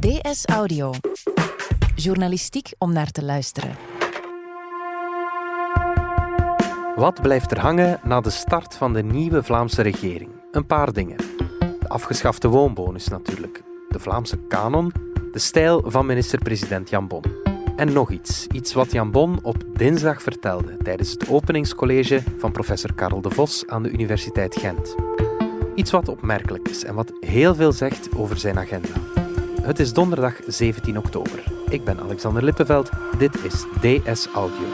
DS Audio. Journalistiek om naar te luisteren. Wat blijft er hangen na de start van de nieuwe Vlaamse regering? Een paar dingen. De afgeschafte woonbonus natuurlijk, de Vlaamse kanon, de stijl van minister-president Jan Bon. En nog iets, iets wat Jan Bon op dinsdag vertelde tijdens het openingscollege van professor Karel de Vos aan de Universiteit Gent. Iets wat opmerkelijk is en wat heel veel zegt over zijn agenda. Het is donderdag 17 oktober. Ik ben Alexander Lippenveld. Dit is DS Audio.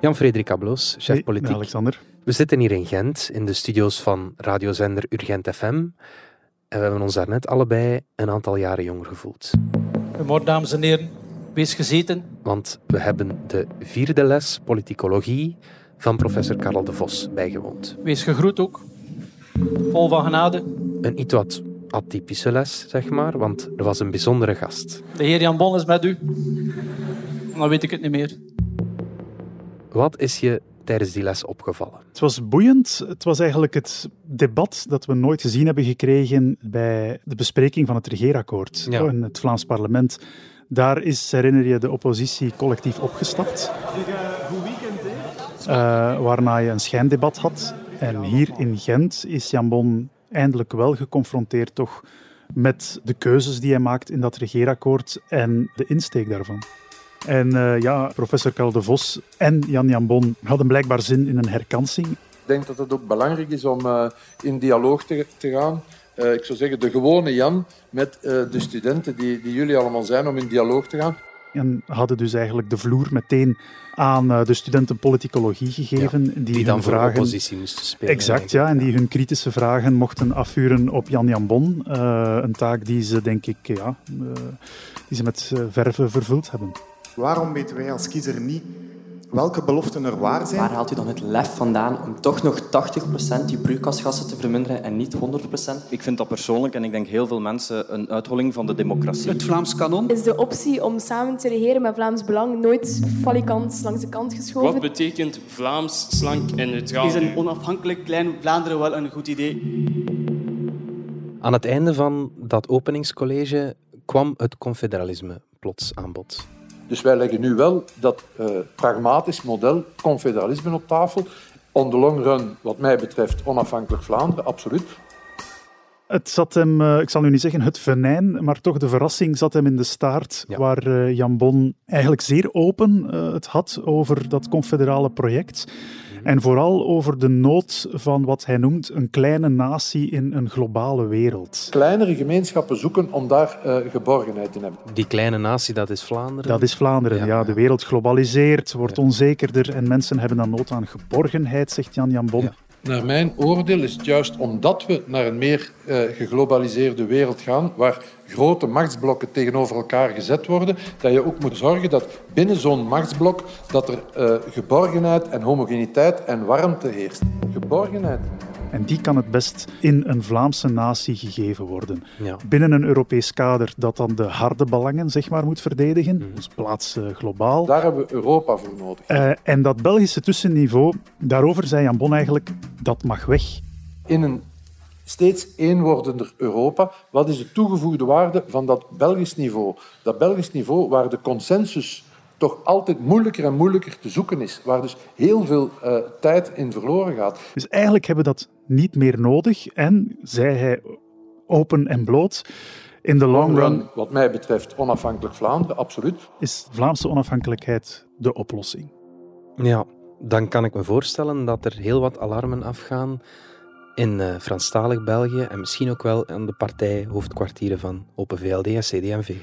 Jan-Frederik Abloos, chef Hey, politiek. Alexander. We zitten hier in Gent, in de studio's van radiozender Urgent FM. En we hebben ons daarnet allebei een aantal jaren jonger gevoeld. Goedemorgen, dames en heren. Wees gezeten. Want we hebben de vierde les politicologie van professor Karel de Vos bijgewoond. Wees gegroet ook. Vol van genade. Een iets wat atypische les, zeg maar, want er was een bijzondere gast. De heer Jan Bon is met u. Dan weet ik het niet meer. Wat is je tijdens die les opgevallen? Het was boeiend. Het was eigenlijk het debat dat we nooit gezien hebben gekregen bij de bespreking van het regeerakkoord Ja. in het Vlaams parlement. Daar is, herinner je, de oppositie collectief opgestapt. Eh, waarna je een schijndebat had. En hier in Gent is Jan Bon eindelijk wel geconfronteerd toch met de keuzes die hij maakt in dat regeerakkoord en de insteek daarvan. En eh, ja, professor Karel de Vos en Jan Jan Bon hadden blijkbaar zin in een herkansing. Ik denk dat het ook belangrijk is om eh, in dialoog te, te gaan. Eh, ik zou zeggen, de gewone Jan met eh, de studenten die, die jullie allemaal zijn, om in dialoog te gaan. En hadden dus eigenlijk de vloer meteen aan eh, de studenten politicologie gegeven. die, Die hun dan voor de vragen... oppositie moesten spelen. Exact, ja. En die hun kritische vragen mochten afvuren op Jan Jan Bon. Eh, een taak die ze, denk ik, ja, eh, die ze met eh, verve vervuld hebben. Waarom weten wij als kiezer niet welke beloften er waar zijn? Waar haalt u dan het lef vandaan om toch nog 80% je broeikasgassen te verminderen en niet 100%? Ik vind dat persoonlijk, en ik denk heel veel mensen, een uitholling van de democratie. Het Vlaams kanon. is de optie om samen te regeren met Vlaams Belang nooit falikant langs de kant geschoven. Wat betekent Vlaams, slank en neutraal? Is een onafhankelijk klein Vlaanderen wel een goed idee? Aan het einde van dat openingscollege kwam het confederalisme plots aan bod. Dus wij leggen nu wel dat eh, pragmatisch model confederalisme op tafel. On the long run, wat mij betreft, onafhankelijk Vlaanderen, absoluut. Het zat hem, eh, ik zal nu niet zeggen het venijn, maar toch de verrassing zat hem in de staart, Ja. waar eh, Jan Bon eigenlijk zeer open eh, het had over dat confederale project. Mhm. En vooral over de nood van wat hij noemt een kleine natie in een globale wereld. Kleinere gemeenschappen zoeken om daar eh, geborgenheid in hebben. Die kleine natie, dat is Vlaanderen. Dat is Vlaanderen. Ja, Ja, ja. de wereld globaliseert, wordt Ja. onzekerder en mensen hebben dan nood aan geborgenheid, zegt Jan Jan Bon. Naar mijn oordeel is het juist omdat we naar een meer eh, geglobaliseerde wereld gaan, waar grote machtsblokken tegenover elkaar gezet worden, dat je ook moet zorgen dat binnen zo'n machtsblok dat er eh, geborgenheid en homogeniteit en warmte heerst. Geborgenheid. En die kan het best in een Vlaamse natie gegeven worden. Ja. Binnen een Europees kader dat dan de harde belangen zeg maar, moet verdedigen, onze plaats eh, globaal. Daar hebben we Europa voor nodig. Eh, en dat Belgische tussenniveau, daarover zei Jan Bon eigenlijk, dat mag weg. In een steeds eenwordender Europa, wat is de toegevoegde waarde van dat Belgisch niveau? Dat Belgisch niveau waar de consensus toch altijd moeilijker en moeilijker te zoeken is, waar dus heel veel eh, tijd in verloren gaat. Dus eigenlijk hebben we dat niet meer nodig. En, zei hij open en bloot, in de long run Wat mij betreft onafhankelijk Vlaanderen, absoluut. is Vlaamse onafhankelijkheid de oplossing. Ja, dan kan ik me voorstellen dat er heel wat alarmen afgaan in eh Franstalig België en misschien ook wel aan de partijhoofdkwartieren van Open VLD en CD&V.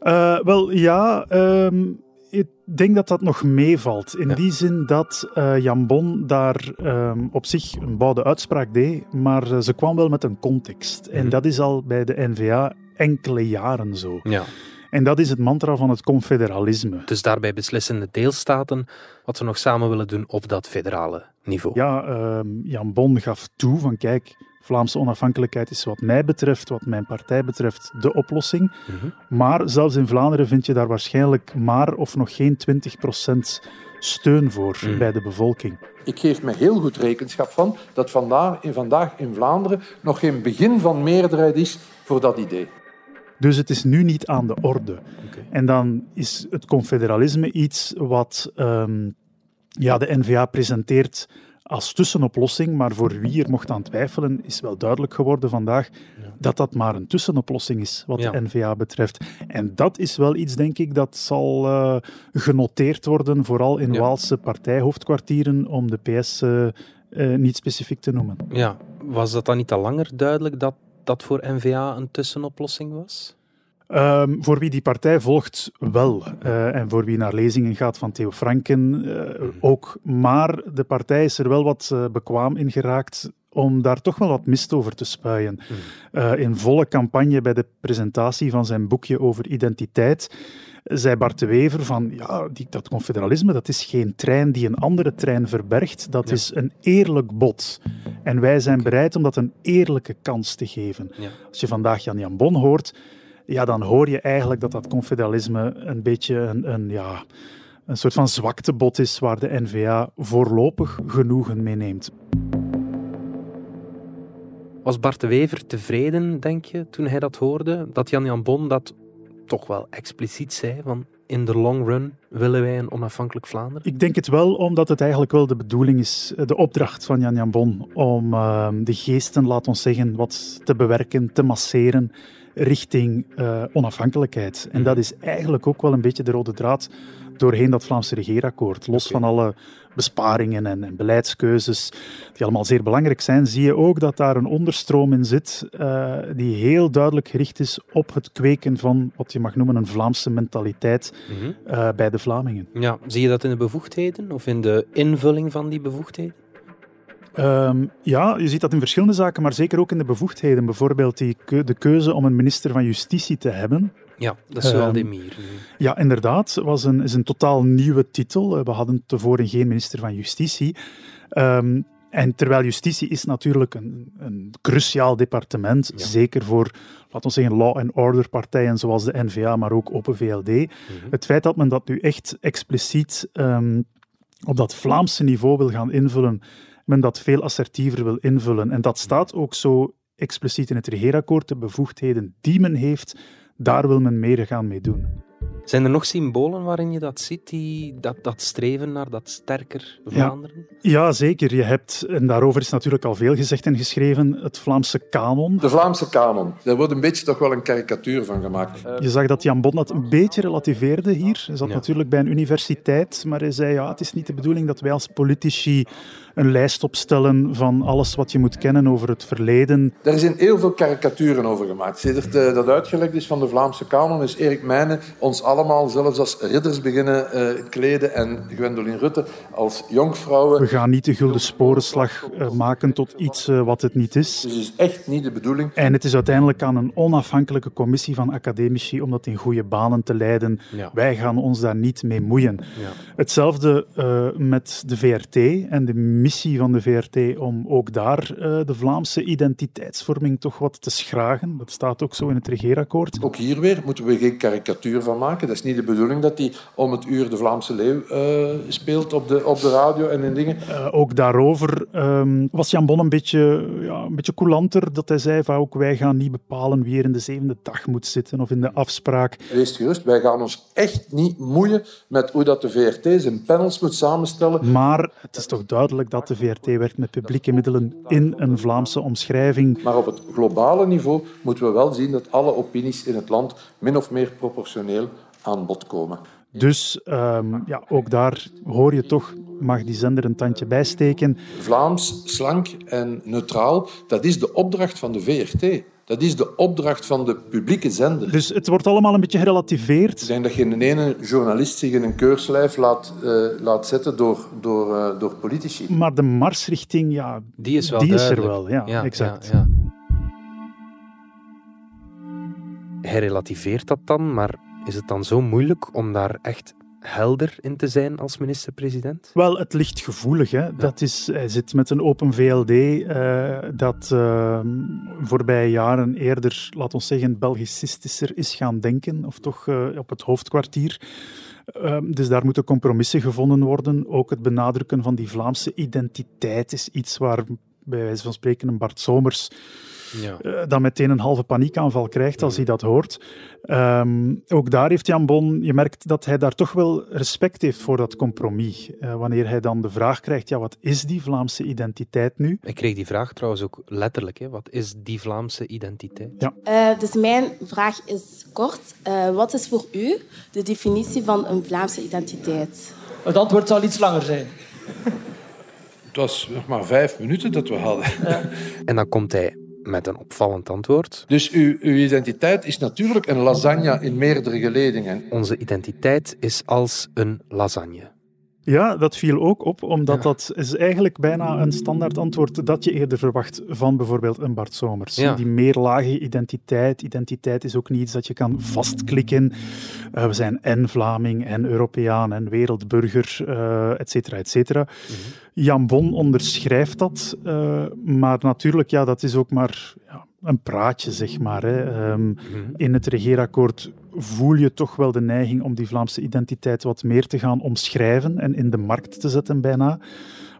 Eh, wel ja, ehm, ik denk dat dat nog meevalt. In Ja. die zin dat eh, Jan Bon daar ehm, op zich een bouwde uitspraak deed, maar ze kwam wel met een context. En Mhm. dat is al bij de N-VA enkele jaren zo. Ja, En dat is het mantra van het confederalisme. dus daarbij beslissen de deelstaten wat ze nog samen willen doen op dat federale niveau. Ja, ehm, Jan Bon gaf toe van kijk, Vlaamse onafhankelijkheid is wat mij betreft, wat mijn partij betreft, de oplossing. Maar zelfs in Vlaanderen vind je daar waarschijnlijk maar of nog geen 20% steun voor bij de bevolking. Ik geef me heel goed rekenschap van dat vandaag in, vandaag in Vlaanderen nog geen begin van meerderheid is voor dat idee. Dus het is nu niet aan de orde. En dan is het confederalisme iets wat ehm, ja, de NVA presenteert als tussenoplossing, maar voor wie er mocht aan twijfelen, is wel duidelijk geworden vandaag dat dat maar een tussenoplossing is wat Ja. de NVA betreft. En dat is wel iets, denk ik, dat zal eh, genoteerd worden, vooral in Ja. Waalse partijhoofdkwartieren, om de PS eh, eh, niet specifiek te noemen. Ja, was dat dan niet al langer duidelijk dat dat voor NVA een tussenoplossing was? Ehm, voor wie die partij volgt, wel. Eh, en voor wie naar lezingen gaat van Theo Franken, eh, ook. Maar de partij is er wel wat eh, bekwaam in geraakt om daar toch wel wat mist over te spuien. Eh, in volle campagne bij de presentatie van zijn boekje over identiteit zei Bart de Wever van ja, die, dat confederalisme dat is geen trein die een andere trein verbergt, dat is een eerlijk bod. En wij zijn bereid om dat een eerlijke kans te geven. Ja. Als je vandaag Jan Jan Bon hoort, ja, dan hoor je eigenlijk dat dat confederalisme een beetje een, een, ja, een soort van zwaktebod is waar de NVA voorlopig genoegen mee neemt. Was Bart de Wever tevreden, denk je, toen hij dat hoorde? Dat Jan Jan Bon dat toch wel expliciet zei, van in de long run willen wij een onafhankelijk Vlaanderen? Ik denk het wel, omdat het eigenlijk wel de bedoeling is, de opdracht van Jan Jan Bon, om uh, de geesten, laat ons zeggen, wat te bewerken, te masseren richting uh, onafhankelijkheid. En dat is eigenlijk ook wel een beetje de rode draad doorheen dat Vlaamse regeerakkoord. Los okay. van alle besparingen en, en, beleidskeuzes, die allemaal zeer belangrijk zijn, zie je ook dat daar een onderstroom in zit uh, die heel duidelijk gericht is op het kweken van wat je mag noemen een Vlaamse mentaliteit mm -hmm. uh, bij de Vlamingen. Ja, zie je dat in de bevoegdheden of in de invulling van die bevoegdheden? Um, ja, je ziet dat in verschillende zaken, maar zeker ook in de bevoegdheden. Bijvoorbeeld die keu de keuze om een minister van Justitie te hebben. Ja, dat is wel um, de Mier. Ja, inderdaad. Het was een, is een totaal nieuwe titel. We hadden tevoren geen minister van Justitie. Um, en terwijl justitie is natuurlijk een, een cruciaal departement, ja. zeker voor, laten we zeggen, law and order partijen zoals de NVA, maar ook Open VLD. Mm -hmm. Het feit dat men dat nu echt expliciet um, op dat Vlaamse niveau wil gaan invullen, men dat veel assertiever wil invullen. En dat staat ook zo expliciet in het regeerakkoord, de bevoegdheden die men heeft, daar wil men meer gaan mee doen. Zijn er nog symbolen waarin je dat ziet, die, dat, dat streven naar dat sterker Vlaanderen? Ja, ja, zeker. Je hebt, en daarover is natuurlijk al veel gezegd en geschreven, het Vlaamse kanon. De Vlaamse kanon. Daar wordt een beetje toch wel een karikatuur van gemaakt. Je zag dat Jan Bon dat een beetje relativeerde hier. Hij zat ja. natuurlijk bij een universiteit, maar hij zei, ja, het is niet de bedoeling dat wij als politici een lijst opstellen van alles wat je moet kennen over het verleden. Er zijn heel veel karikaturen over gemaakt. Sinds dat uitgelekt is van de Vlaamse kanon, is Erik Meijnen ons allemaal zelfs als ridders beginnen uh, kleden en Gwendoline Rutte als jonkvrouwen. We gaan niet de gulden sporenslag uh, maken tot iets uh, wat het niet is. Dus het is echt niet de bedoeling. En het is uiteindelijk aan een onafhankelijke commissie van academici om dat in goede banen te leiden. Ja. Wij gaan ons daar niet mee moeien. Ja. Hetzelfde met de VRT en de missie van de VRT om ook daar uh, de Vlaamse identiteitsvorming toch wat te schragen. Dat staat ook zo in het regeerakkoord. Ook hier weer moeten we geen karikatuur van maken. Dat is niet de bedoeling dat hij om het uur de Vlaamse leeuw uh, speelt op de, op de radio en in dingen. Uh, ook daarover um, was Jan Bon een beetje, ja, een beetje coulanter. Dat hij zei van ook wij gaan niet bepalen wie er in de zevende dag moet zitten of in de afspraak. Wees gerust, wij gaan ons echt niet moeien met hoe dat de VRT zijn panels moet samenstellen. Maar het is toch duidelijk dat de VRT werkt met publieke middelen in een Vlaamse omschrijving. Maar op het globale niveau moeten we wel zien dat alle opinies in het land min of meer proportioneel aan bod komen. Dus um, ja, ook daar hoor je toch, mag die zender een tandje bijsteken. Vlaams, slank en neutraal, dat is de opdracht van de VRT. Dat is de opdracht van de publieke zender. Dus het wordt allemaal een beetje gerelativeerd. Ik denk dat geen ene journalist zich in een keurslijf laat, uh, laat zetten door, door, uh, door politici. Maar de marsrichting, ja, die is, wel die is er wel. Ja, ja exact. Ja, ja. Hij relativeert dat dan, maar is het dan zo moeilijk om daar echt helder in te zijn als minister-president? Wel, het ligt gevoelig. Hè? Dat is, hij zit met een open VLD uh, dat uh, voorbije jaren eerder, laten we zeggen, Belgicistischer is gaan denken, of toch uh, op het hoofdkwartier. Ehm, dus daar moeten compromissen gevonden worden. Ook het benadrukken van die Vlaamse identiteit is iets waar bij wijze van spreken een Bart Somers ja. uh, dan meteen een halve paniekaanval krijgt als hij dat hoort. Um, ook daar heeft Jan Bon, je merkt dat hij daar toch wel respect heeft voor dat compromis. Uh, wanneer hij dan de vraag krijgt, ja, wat is die Vlaamse identiteit nu? Ik kreeg die vraag trouwens ook letterlijk, hè? wat is die Vlaamse identiteit? Ja. Uh, dus mijn vraag is kort, wat is voor u de definitie van een Vlaamse identiteit? Het antwoord zal iets langer zijn. Het was nog maar vijf minuten dat we hadden. Ja. En dan komt hij met een opvallend antwoord. Dus uw, uw, identiteit is natuurlijk een lasagne in meerdere geledingen. Onze identiteit is als een lasagne. Ja, dat viel ook op, omdat ja. dat is eigenlijk bijna een standaard antwoord dat je eerder verwacht van bijvoorbeeld een Bart Somers. Ja. Die meerlage identiteit. Identiteit is ook niet iets dat je kan vastklikken. Uh, we zijn en Vlaming, en Europeaan, en wereldburger, uh, et cetera, et cetera. Mm -hmm. Jan Bon onderschrijft dat, uh, maar natuurlijk, ja, dat is ook maar ja, een praatje, zeg maar. Hè. Um, mm-hmm. In het regeerakkoord voel je toch wel de neiging om die Vlaamse identiteit wat meer te gaan omschrijven en in de markt te zetten bijna.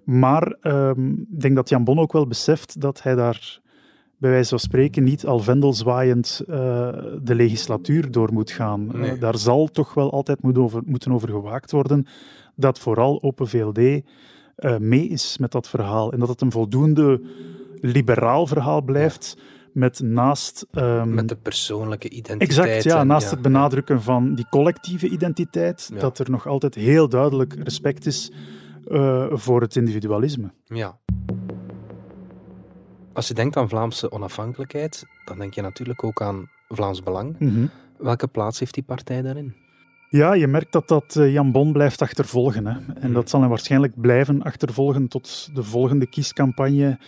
Maar um, ik denk dat Jan Bon ook wel beseft dat hij daar bij wijze van spreken niet al vendelzwaaiend uh, de legislatuur door moet gaan. Nee. Uh, daar zal toch wel altijd moet over, moeten over gewaakt worden dat vooral Open VLD uh, mee is met dat verhaal en dat het een voldoende liberaal verhaal blijft. Ja met naast... Um, met de persoonlijke identiteit. Exact, ja. Naast ja, het benadrukken ja. van die collectieve identiteit, ja. dat er nog altijd heel duidelijk respect is uh, voor het individualisme. Ja. Als je denkt aan Vlaamse onafhankelijkheid, dan denk je natuurlijk ook aan Vlaams Belang. Mm -hmm. Welke plaats heeft die partij daarin? Ja, je merkt dat dat Jan Bon blijft achtervolgen. Hè. En mm. dat zal hem waarschijnlijk blijven achtervolgen tot de volgende kiescampagne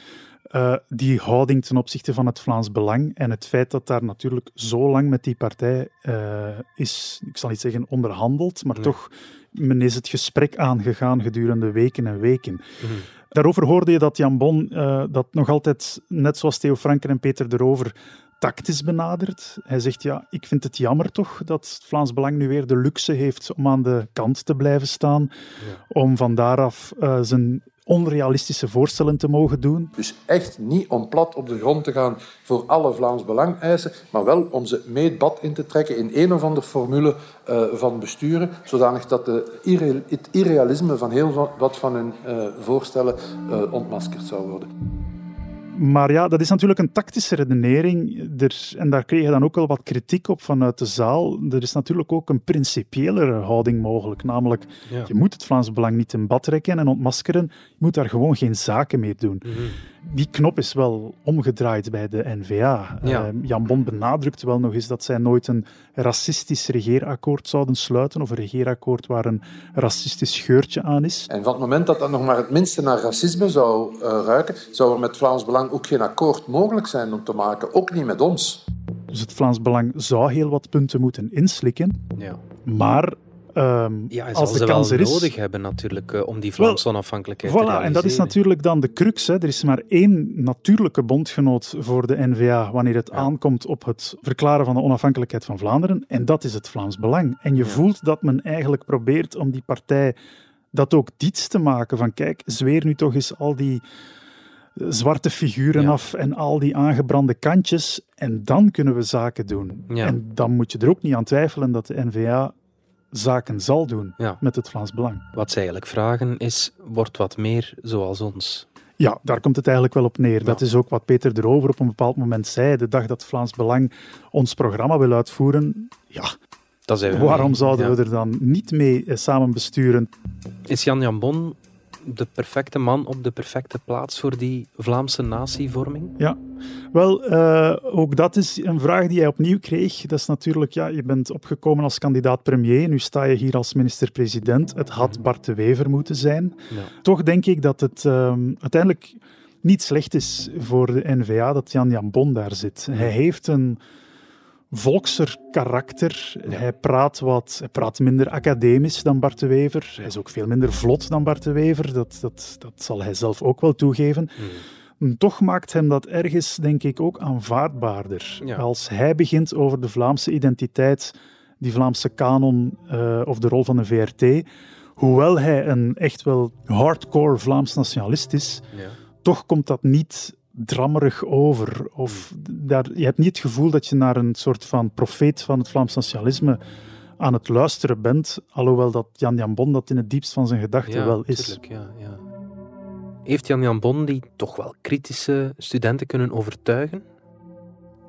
uh, die houding ten opzichte van het Vlaams Belang en het feit dat daar natuurlijk zo lang met die partij uh, is, ik zal niet zeggen onderhandeld, maar nee. toch, men is het gesprek aangegaan gedurende weken en weken. Mm-hmm. Daarover hoorde je dat Jan Bon uh, dat nog altijd, net zoals Theo Franken en Peter de Rover, tactisch benadert. Hij zegt, ja, ik vind het jammer toch dat het Vlaams Belang nu weer de luxe heeft om aan de kant te blijven staan, ja. om van daaraf uh, zijn onrealistische voorstellen te mogen doen. Dus echt niet om plat op de grond te gaan voor alle Vlaams Belang-eisen, maar wel om ze mee het bad in te trekken in een of andere formule uh, van besturen, zodanig dat de het irrealisme van heel wat van hun uh, voorstellen uh, ontmaskerd zou worden. Maar ja, dat is natuurlijk een tactische redenering. Er, en daar kreeg je dan ook wel wat kritiek op vanuit de zaal. Er is natuurlijk ook een principiëlere houding mogelijk. Namelijk, ja. je moet het Vlaams Belang niet in bad trekken en ontmaskeren. Je moet daar gewoon geen zaken mee doen. Mm -hmm. Die knop is wel omgedraaid bij de N-VA. Ja. Uh, Jan Bon benadrukt wel nog eens dat zij nooit een racistisch regeerakkoord zouden sluiten of een regeerakkoord waar een racistisch geurtje aan is. En van het moment dat dat nog maar het minste naar racisme zou uh, ruiken, zou er met Vlaams Belang ook geen akkoord mogelijk zijn om te maken, ook niet met ons. Dus het Vlaams Belang zou heel wat punten moeten inslikken, ja. maar Um, ja, als de kans er is. nodig hebben natuurlijk uh, om die Vlaamse well, onafhankelijkheid voilà, te realiseren. En dat is natuurlijk dan de crux. Hè. Er is maar één natuurlijke bondgenoot voor de N-VA wanneer het ja. aankomt op het verklaren van de onafhankelijkheid van Vlaanderen. En dat is het Vlaams Belang. En je ja. voelt dat men eigenlijk probeert om die partij dat ook diets te maken. Van kijk, zweer nu toch eens al die zwarte figuren ja. af en al die aangebrande kantjes. En dan kunnen we zaken doen. Ja. En dan moet je er ook niet aan twijfelen dat de N-VA zaken zal doen ja. met het Vlaams Belang. Wat ze eigenlijk vragen is, wordt wat meer zoals ons. Ja, daar komt het eigenlijk wel op neer. Ja. Dat is ook wat Peter erover op een bepaald moment zei. De dag dat Vlaams Belang ons programma wil uitvoeren, ja, waarom mee. zouden ja. we er dan niet mee samen besturen? Is Jan Jan Bon de perfecte man op de perfecte plaats voor die Vlaamse natievorming? Ja, wel, uh, ook dat is een vraag die hij opnieuw kreeg. Dat is natuurlijk, ja, je bent opgekomen als kandidaat premier, nu sta je hier als minister-president. Het had Bart de Wever moeten zijn. Ja. Toch denk ik dat het um, uiteindelijk niet slecht is voor de N-VA dat Jan Jan Bon daar zit. Hij heeft een volkser karakter. Hij, praat wat, hij praat minder academisch dan Bart de Wever. Hij is ook veel minder vlot dan Bart de Wever. Dat, dat, dat zal hij zelf ook wel toegeven. Hmm. Toch maakt hem dat ergens, denk ik, ook aanvaardbaarder. Als hij begint over de Vlaamse identiteit, die Vlaamse kanon uh, of de rol van de VRT, hoewel hij een echt wel hardcore Vlaams nationalist is, toch komt dat niet drammerig over. Of daar, je hebt niet het gevoel dat je naar een soort van profeet van het Vlaams nationalisme aan het luisteren bent, alhoewel dat Jan Jan Bon dat in het diepst van zijn gedachten ja, wel is. Tuurlijk, ja, ja. Heeft Jan Jan Bon die toch wel kritische studenten kunnen overtuigen?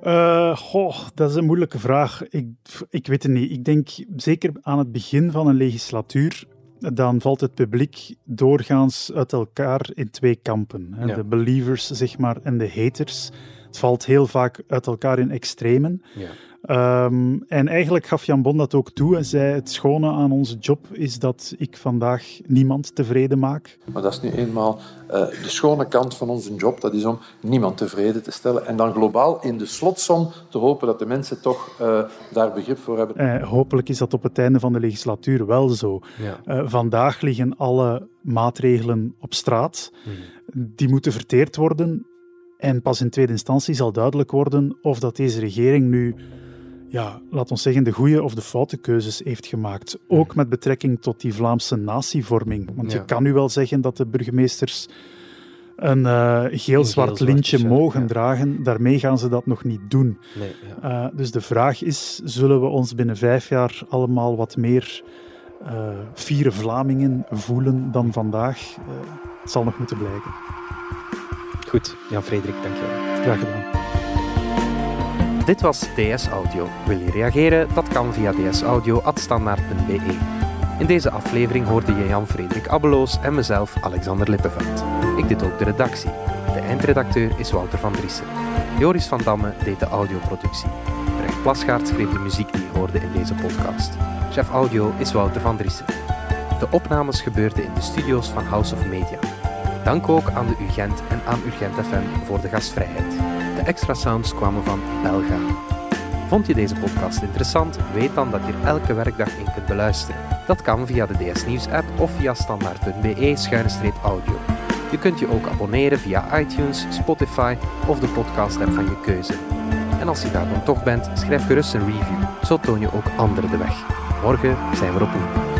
Uh, goh, dat is een moeilijke vraag. Ik, ik weet het niet. Ik denk zeker aan het begin van een legislatuur dan valt het publiek doorgaans uit elkaar in twee kampen. Hè. Ja. De believers, zeg maar, en de haters. Het valt heel vaak uit elkaar in extremen. Ja. Um, en eigenlijk gaf Jan Bon dat ook toe en zei: Het schone aan onze job is dat ik vandaag niemand tevreden maak. Maar dat is nu eenmaal uh, de schone kant van onze job. Dat is om niemand tevreden te stellen. En dan globaal in de slotsom te hopen dat de mensen toch uh, daar begrip voor hebben. Uh, hopelijk is dat op het einde van de legislatuur wel zo. Ja. vandaag liggen alle maatregelen op straat. Hmm. Die moeten verteerd worden. En pas in tweede instantie zal duidelijk worden of dat deze regering nu ja, laat ons zeggen, de goede of de foute keuzes heeft gemaakt. Ook met betrekking tot die Vlaamse natievorming. Want Ja. je kan nu wel zeggen dat de burgemeesters een uh, geel-zwart lintje ja, mogen ja. dragen. Daarmee gaan ze dat nog niet doen. Nee, ja. Uh, dus de vraag is, zullen we ons binnen vijf jaar allemaal wat meer uh, vierde Vlamingen voelen dan vandaag? Het zal nog moeten blijken. Goed, Jan-Frederik, dankjewel. Graag gedaan. Dit was DS Audio. Wil je reageren? Dat kan via dsaudio.standaard.be. In deze aflevering hoorde je Jan-Frederik Abbeloos en mezelf, Alexander Lippenveld. Ik deed ook de redactie. De eindredacteur is Wouter van Driessen. Joris van Damme deed de audioproductie. Brecht Plasgaard schreef de muziek die je hoorde in deze podcast. Chef audio is Wouter van Driessen. De opnames gebeurden in de studio's van House of Media. Dank ook aan de UGent en aan Urgent FM voor de gastvrijheid. De extra sounds kwamen van Belga. Vond je deze podcast interessant? Weet dan dat je er elke werkdag in kunt beluisteren. Dat kan via de DS Nieuws app of via standaard.be-audio. Je kunt je ook abonneren via iTunes, Spotify of de podcast app van je keuze. En als je daar dan toch bent, schrijf gerust een review. Zo toon je ook anderen de weg. Morgen zijn we opnieuw.